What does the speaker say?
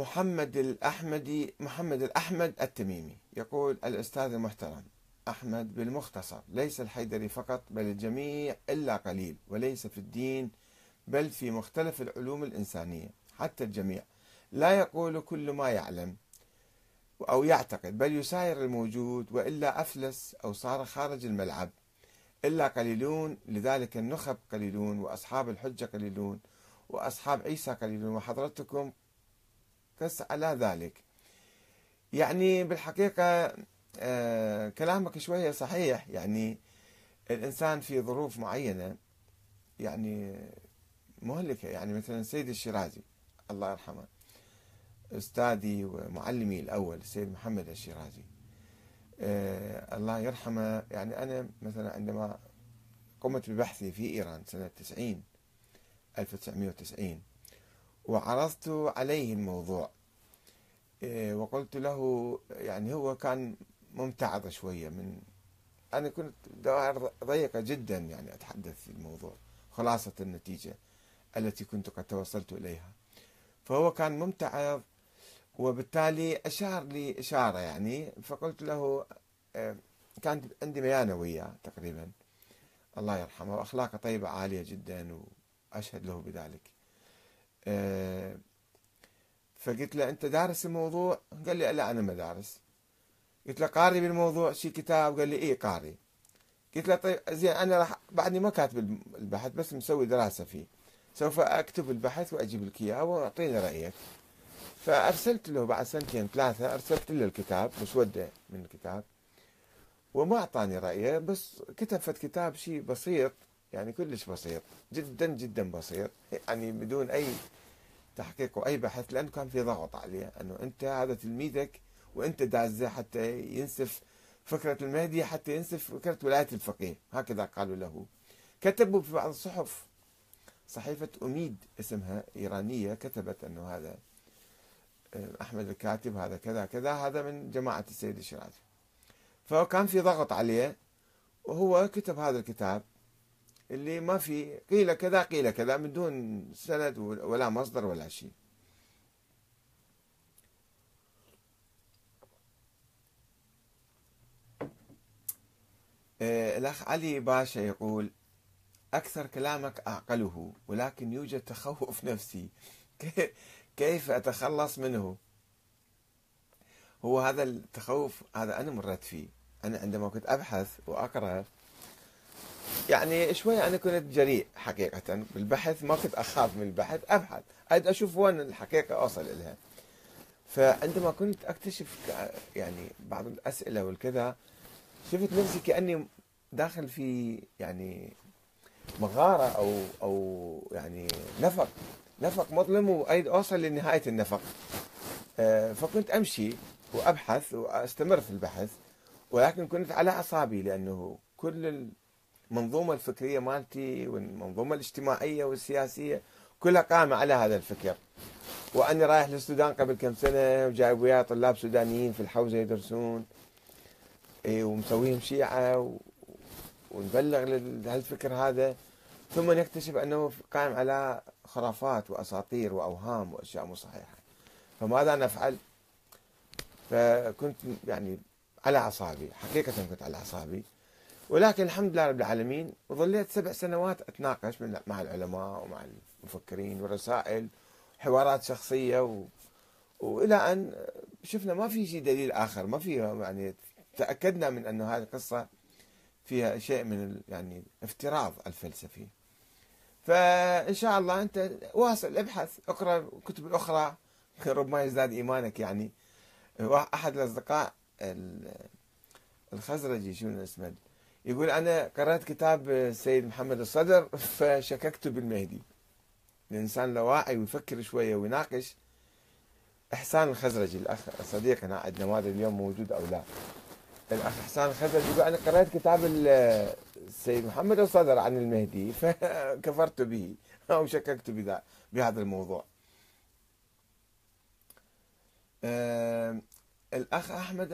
محمد الأحمدي محمد الأحمد التميمي. يقول الأستاذ المحترم أحمد بالمختصر ليس الحيدري فقط بل الجميع إلا قليل وليس في الدين بل في مختلف العلوم الإنسانية حتى الجميع. لا يقول كل ما يعلم أو يعتقد بل يساير الموجود وإلا أفلس أو صار خارج الملعب. إلا قليلون لذلك النخب قليلون وأصحاب الحجة قليلون وأصحاب عيسى قليلون. وحضرتكم على ذلك. يعني بالحقيقة آه كلامك شوية صحيح. يعني الإنسان في ظروف معينة يعني مهلكة. يعني مثلا السيد الشيرازي الله يرحمه أستاذي ومعلمي الأول السيد محمد الشيرازي. آه الله يرحمه. يعني أنا مثلا عندما قمت ببحثي في إيران سنة 90 1990 وعرضت عليه الموضوع. إيه، وقلت له يعني هو كان ممتعض شوية من أنا كنت دوائر ضيقة جدا يعني أتحدث في الموضوع خلاصة النتيجة التي كنت قد توصلت إليها. فهو كان ممتعض وبالتالي أشار لي إشارة يعني فقلت له إيه، كانت عندي ميانة وياه تقريبا الله يرحمه وأخلاقه طيبة عالية جدا وأشهد له بذلك. فقلت له أنت دارس الموضوع؟ قال لي لا أنا ما دارس. قلت له قاري بالموضوع شي كتاب قال لي إيه قاري. قلت له طيب زين أنا راح بعدني ما كاتب البحث بس مسوي دراسة فيه. سوف أكتب البحث وأجيب لك إياه وأعطيني رأيك. فأرسلت له بعد سنتين ثلاثة أرسلت له الكتاب مسوده من الكتاب وما أعطاني رأيه بس كتب فت كتاب شيء بسيط يعني كلش بسيط جدا جدا بسيط يعني بدون أي تحقيق أي بحث لأنه كان في ضغط عليه أنه أنت هذا تلميذك وأنت دازه حتى ينسف فكرة المهدي حتى ينسف فكرة ولاية الفقيه. هكذا قالوا له. كتبوا في بعض الصحف صحيفة أميد اسمها إيرانية كتبت أنه هذا آه، أحمد الكاتب هذا كذا كذا هذا من جماعة السيد الشيرازي. فكان في ضغط عليه وهو كتب هذا الكتاب. اللي ما في قيل كذا قيل كذا من دون سند ولا مصدر ولا شيء. آه، الأخ علي باشا يقول أكثر كلامك أعقله ولكن يوجد تخوف نفسي. كيف أتخلص منه؟ هو هذا التخوف هذا أنا مريت فيه. أنا عندما كنت أبحث وأقرأ يعني شوي أنا كنت جريء حقيقة بالبحث ما كنت أخاف من البحث أبحث. أريد أشوف وين الحقيقة أوصل لها فعندما كنت أكتشف يعني بعض الأسئلة والكذا شفت نفسي كأني داخل في يعني مغارة أو أو يعني نفق. نفق مظلم وأريد أوصل لنهاية النفق. آه، فكنت أمشي وأبحث وأستمر في البحث ولكن كنت على أعصابي لأنه كل المنظومة الفكرية مالتي والمنظومة الاجتماعية والسياسية كلها قائمة على هذا الفكر. وأني رايح للسودان قبل كم سنة وجايب وياي طلاب سودانيين في الحوزة يدرسون. إيه ومسويهم شيعة و... ونبلغ لهالفكر هذا. ثم نكتشف أنه قائم على خرافات وأساطير وأوهام وأشياء مو صحيحة. فماذا نفعل؟ فكنت يعني على أعصابي حقيقة كنت على أعصابي. ولكن الحمد لله رب العالمين وظليت سبع سنوات أتناقش مع العلماء ومع المفكرين ورسائل حوارات شخصية و... وإلى أن شفنا ما في شيء دليل آخر ما في يعني تأكدنا من انه هذه القصة فيها شيء من يعني افتراض الفلسفي. فإن شاء الله أنت واصل ابحث اقرأ الكتب الأخرى ربما يزداد إيمانك يعني. احد الأصدقاء الخزرجي شنو اسمه؟ يقول أنا قرأت كتاب السيد محمد الصدر فشككت بالمهدي. الإنسان لو واعي ويفكر شوية ويناقش. إحسان الخزرجي الأخ صديقنا عندنا ما أدري اليوم موجود أو لا. الأخ إحسان الخزرجي يقول أنا قرأت كتاب السيد محمد الصدر عن المهدي فكفرت به أو شككت بهذا الموضوع. الأخ أحمد